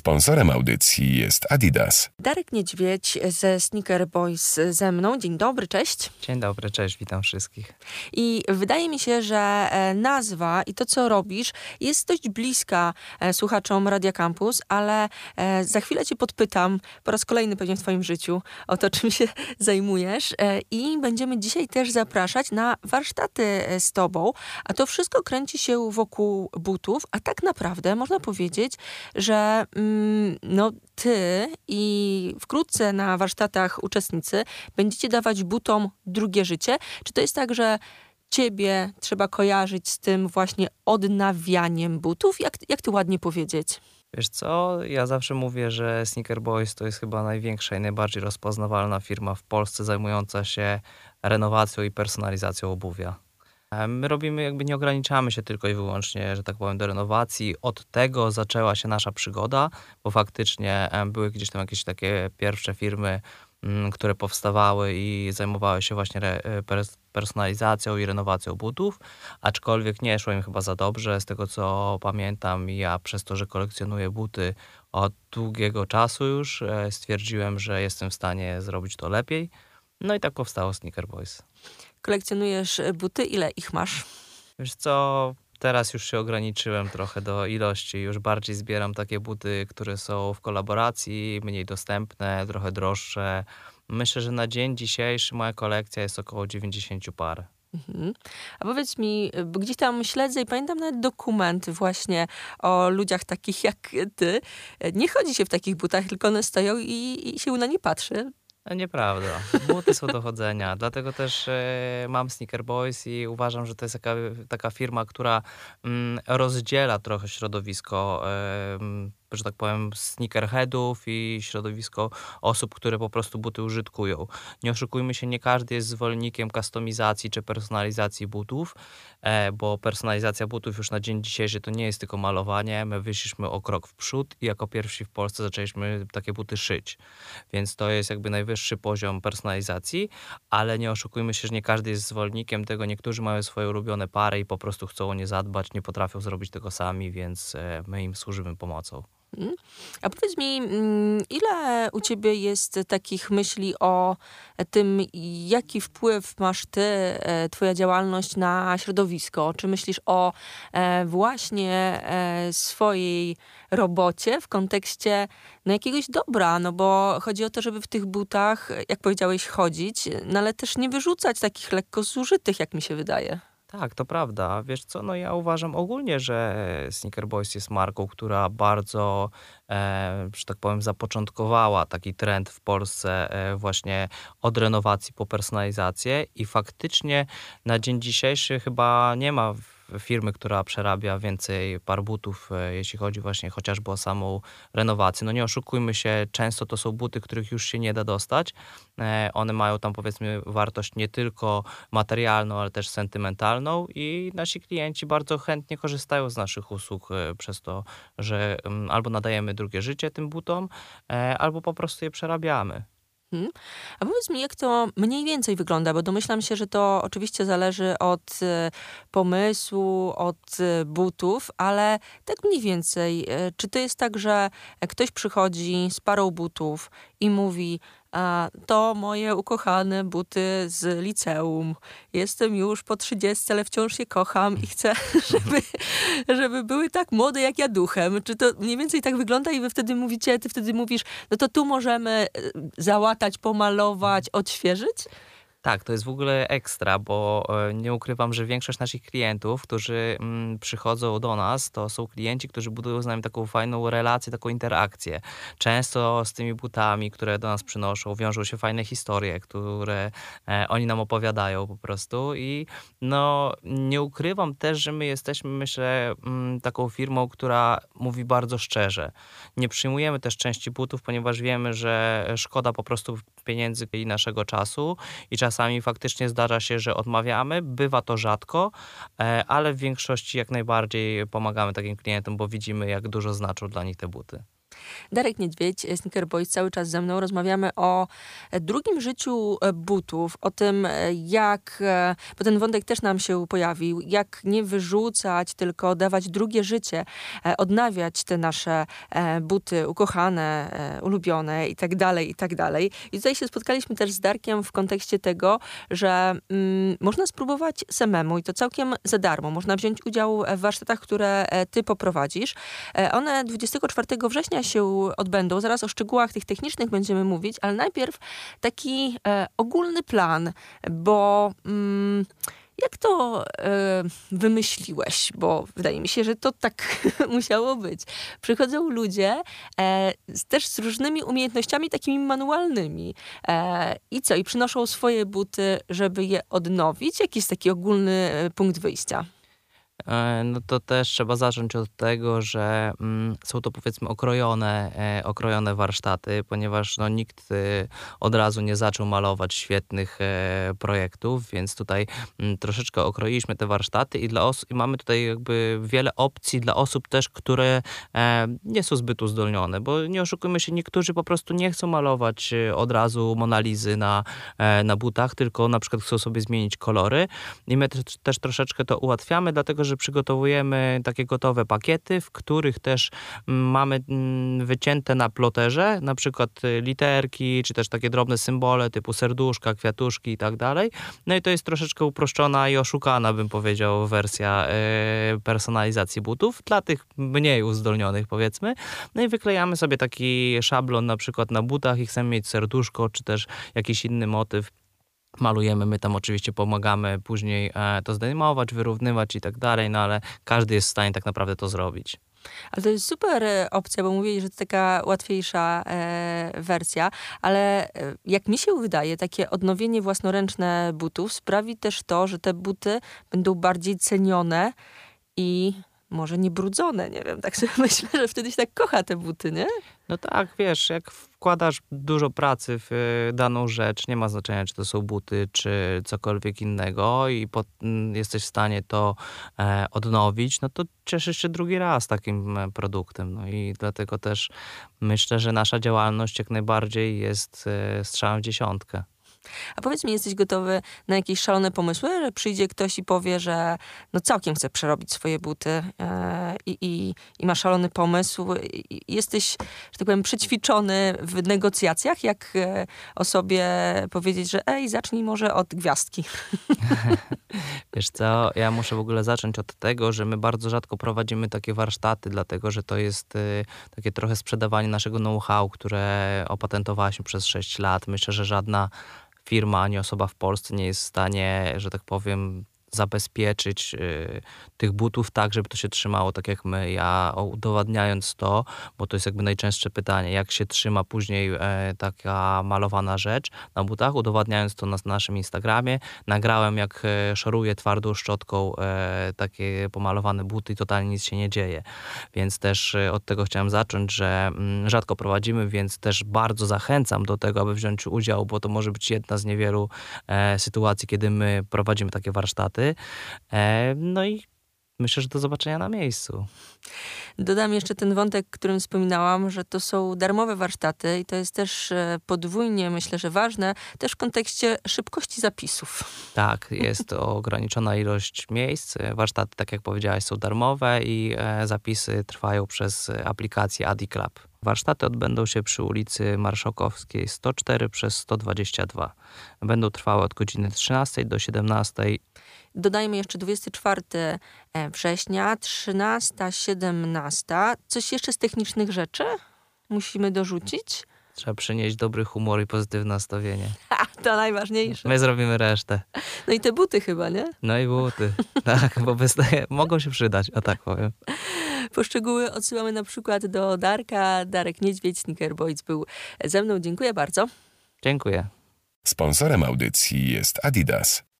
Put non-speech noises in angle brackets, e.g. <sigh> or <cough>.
Sponsorem audycji jest Adidas. Darek Niedźwiedź ze Sneaker Boys ze mną. Dzień dobry, cześć. Dzień dobry, cześć, witam wszystkich. I wydaje mi się, że e, nazwa i to, co robisz, jest dość bliska e, słuchaczom Radia Campus, ale e, za chwilę cię podpytam, po raz kolejny pewnie w twoim życiu, o to, <laughs> czym się zajmujesz. I będziemy dzisiaj też zapraszać na warsztaty z tobą, a to wszystko kręci się wokół butów, a tak naprawdę można powiedzieć, że mm, no, ty i wkrótce na warsztatach uczestnicy będziecie dawać butom drugie życie? Czy to jest tak, że ciebie trzeba kojarzyć z tym właśnie odnawianiem butów? Jak, jak ty ładnie powiedzieć? Wiesz co, ja zawsze mówię, że Sneaker Boys to jest chyba największa i najbardziej rozpoznawalna firma w Polsce zajmująca się renowacją i personalizacją obuwia. My robimy, jakby nie ograniczamy się tylko i wyłącznie, że tak powiem, do renowacji. Od tego zaczęła się nasza przygoda, bo faktycznie były gdzieś tam jakieś takie pierwsze firmy, mm, które powstawały i zajmowały się właśnie e, personalizacją i renowacją butów, aczkolwiek nie szło im chyba za dobrze. Z tego co pamiętam, ja przez to, że kolekcjonuję buty od długiego czasu już, e, stwierdziłem, że jestem w stanie zrobić to lepiej. No i tak powstało Sneaker Boys kolekcjonujesz buty, ile ich masz? Wiesz co, teraz już się ograniczyłem trochę do ilości. Już bardziej zbieram takie buty, które są w kolaboracji, mniej dostępne, trochę droższe. Myślę, że na dzień dzisiejszy moja kolekcja jest około 90 par. Mhm. A powiedz mi, bo gdzieś tam śledzę i pamiętam nawet dokumenty właśnie o ludziach takich jak ty. Nie chodzi się w takich butach, tylko one stoją i, i się na nie patrzy. E, nieprawda. Buty są do chodzenia. Dlatego też e, mam Sneaker Boys i uważam, że to jest taka, taka firma, która mm, rozdziela trochę środowisko e, że tak powiem, sneakerheadów i środowisko osób, które po prostu buty użytkują. Nie oszukujmy się, nie każdy jest zwolennikiem kustomizacji czy personalizacji butów, e, bo personalizacja butów już na dzień dzisiejszy to nie jest tylko malowanie. My wyszliśmy o krok w przód i jako pierwsi w Polsce zaczęliśmy takie buty szyć. Więc to jest jakby najwyższy poziom personalizacji, ale nie oszukujmy się, że nie każdy jest zwolennikiem tego. Niektórzy mają swoje ulubione pary i po prostu chcą o nie zadbać, nie potrafią zrobić tego sami, więc e, my im służymy pomocą. Mhm. A powiedz mi, mm, ile u ciebie jest takich myśli o tym, jaki wpływ masz ty, e, twoja działalność na środowisko? Czy myślisz o e, właśnie e, swojej robocie w kontekście no, jakiegoś dobra? No bo chodzi o to, żeby w tych butach, jak powiedziałeś, chodzić, no ale też nie wyrzucać takich lekko zużytych, jak mi się wydaje. Tak, to prawda. Wiesz co, no ja uważam ogólnie, że Sneaker Boys jest marką, która bardzo, e, że tak powiem, zapoczątkowała taki trend w Polsce e, właśnie od renowacji po personalizację i faktycznie na dzień dzisiejszy chyba nie ma firmy, która przerabia więcej par butów, e, jeśli chodzi właśnie chociażby o samą renowację. No nie oszukujmy się, często to są buty, których już się nie da dostać. E, one mają tam powiedzmy wartość nie tylko materialną, ale też sentymentalną i nasi klienci bardzo chętnie korzystają z naszych usług e, przez to, że mm, albo nadajemy drugie życie tym butom, albo po prostu je przerabiamy. Hmm. A powiedz mi, jak to mniej więcej wygląda, bo domyślam się, że to oczywiście zależy od e, pomysłu, od e, butów, ale tak mniej więcej, e, czy to jest tak, że ktoś przychodzi z parą butów i mówi, to moje ukochane buty z liceum. Jestem już po 30, ale wciąż je kocham i chcę, <laughs> żeby, żeby były tak młode jak ja duchem. Czy to mniej więcej tak wygląda i wy wtedy mówicie, ty wtedy mówisz, no to tu możemy e, załatać, pomalować, odświeżyć? Tak, to jest w ogóle ekstra, bo e, nie ukrywam, że większość naszych klientów, którzy mm, przychodzą do nas, to są klienci, którzy budują z nami taką fajną relację, taką interakcję. Często z tymi butami, które do nas przynoszą, wiążą się fajne historie, które e, oni nam opowiadają po prostu i no nie ukrywam też, że my jesteśmy, myślę, mm, taką firmą, która mówi bardzo szczerze. Nie przyjmujemy też części butów, ponieważ wiemy, że szkoda po prostu pieniędzy i naszego czasu i czasami faktycznie zdarza się, że odmawiamy. Bywa to rzadko, e, ale w większości jak najbardziej pomagamy takim klientom, bo widzimy jak dużo znaczą dla nich te buty. Darek Niedźwiedź, Sneaker Boys, cały czas ze mną. Rozmawiamy o drugim życiu e, butów, o tym, e, jak, e, bo ten wątek też nam się pojawił, jak nie wyrzucać, tylko dawać drugie życie, odnawiać te nasze buty ukochane, ulubione i tak dalej, i tak dalej. I tutaj się spotkaliśmy też z Darkiem w kontekście tego, że mm, można spróbować samemu i to całkiem za darmo. Można wziąć udział w warsztatach, które ty poprowadzisz. One 24 września się odbędą. Zaraz o szczegółach tych technicznych będziemy mówić, ale najpierw taki e, ogólny plan, bo mm, jak to e, wymyśliłeś? Bo wydaje mi się, że to tak <laughs> musiało być. Przychodzą ludzie e, z, też z różnymi umiejętnościami takimi manualnymi. E, I co? I przynoszą swoje buty, żeby je odnowić? Jaki jest taki ogólny e, punkt wyjścia? E, no to też trzeba zacząć od tego, że mm, są to powiedzmy okrojone, e, okrojone warsztaty, ponieważ no, nikt e, od razu nie zaczął malować świetnych projektów, więc tutaj mm, troszeczkę okroiliśmy te warsztaty i, dla os- i mamy tutaj jakby wiele opcji dla osób też, które nie są zbyt uzdolnione, bo nie oszukujmy się, niektórzy po prostu nie chcą malować od razu Monalizy na, na butach, tylko na przykład chcą sobie zmienić kolory i my też troszeczkę to ułatwiamy, dlatego że że przygotowujemy takie gotowe pakiety, w których też mm, mamy mm, wycięte na ploterze, na przykład y, literki, czy też takie drobne symbole typu serduszka, kwiatuszki i tak dalej. No i to jest troszeczkę uproszczona i oszukana, bym powiedział, wersja y, personalizacji butów dla tych mniej uzdolnionych, powiedzmy. No i wyklejamy sobie taki szablon na przykład na butach i chcemy mieć serduszko, czy też jakiś inny motyw malujemy, my tam oczywiście pomagamy później e, to zdejmować, wyrównywać i tak dalej, no ale każdy jest w stanie tak naprawdę to zrobić. Ale to jest super e, opcja, bo mówili, że to taka łatwiejsza e, wersja, ale e, jak mi się wydaje, takie odnowienie własnoręczne butów sprawi też to, że te buty będą bardziej cenione i może nie brudzone, nie wiem, tak sobie <laughs> myślę, że wtedy się tak kocha te buty, nie? No tak, wiesz, jak wkładasz dużo pracy w e, daną rzecz, nie ma znaczenia, czy to są buty, czy cokolwiek innego i po, mm, jesteś w stanie to e, odnowić, no to cieszysz się drugi raz takim e, produktem. No i dlatego też myślę, że nasza działalność jak najbardziej jest e, strzałem w dziesiątkę. A powiedz mi, jesteś gotowy na jakieś szalone pomysły, że przyjdzie ktoś i powie, że no całkiem chce przerobić swoje buty e, i, i, i ma szalony pomysł. Jesteś, że tak powiem, przećwiczony w negocjacjach, jak e, osobie powiedzieć, że ej, zacznij może od gwiazdki. <laughs> Wiesz co, ja muszę w ogóle zacząć od tego, że my bardzo rzadko prowadzimy takie warsztaty, dlatego że to jest y, takie trochę sprzedawanie naszego know-how, które opatentowaliśmy przez 6 lat. Myślę, że żadna firma ani osoba w Polsce nie jest w stanie, że tak powiem, zabezpieczyć y, tych butów tak, żeby to się trzymało tak jak my. Ja udowadniając to, bo to jest jakby najczęstsze pytanie, jak się trzyma później e, taka malowana rzecz na butach, udowadniając to na naszym Instagramie, nagrałem jak e, szoruję twardą szczotką e, takie pomalowane buty i totalnie nic się nie dzieje. Więc też od tego chciałem zacząć, że mm, rzadko prowadzimy, więc też bardzo zachęcam do tego, aby wziąć udział, bo to może być jedna z niewielu sytuacji, kiedy my prowadzimy takie warsztaty E, no i myślę, że do zobaczenia na miejscu. Dodam jeszcze ten wątek, którym wspominałam, że to są darmowe warsztaty i to jest też e, podwójnie, myślę, że ważne, też w kontekście szybkości zapisów. Tak, jest <laughs> ograniczona ilość miejsc. Warsztaty, tak jak powiedziałaś, są darmowe i e, zapisy trwają przez aplikację AdiClub. Warsztaty odbędą się przy ulicy Marszałkowskiej 104 przez 122. Będą trwały od godziny 13 do 17. Dodajmy jeszcze 24 e, września, 13, 17. Coś jeszcze z technicznych rzeczy musimy dorzucić? Trzeba przynieść dobry humor i pozytywne nastawienie. <laughs> Ha, to najważniejsze. My zrobimy resztę. No i te buty chyba, nie? No i buty. <laughs> tak, bo wystaje, mogą się przydać, o tak powiem. Poszczegóły odsyłamy na przykład do Darka. Darek Niedźwiedź, Sneaker Boys był ze mną. Dziękuję bardzo. Dziękuję. Sponsorem audycji jest Adidas.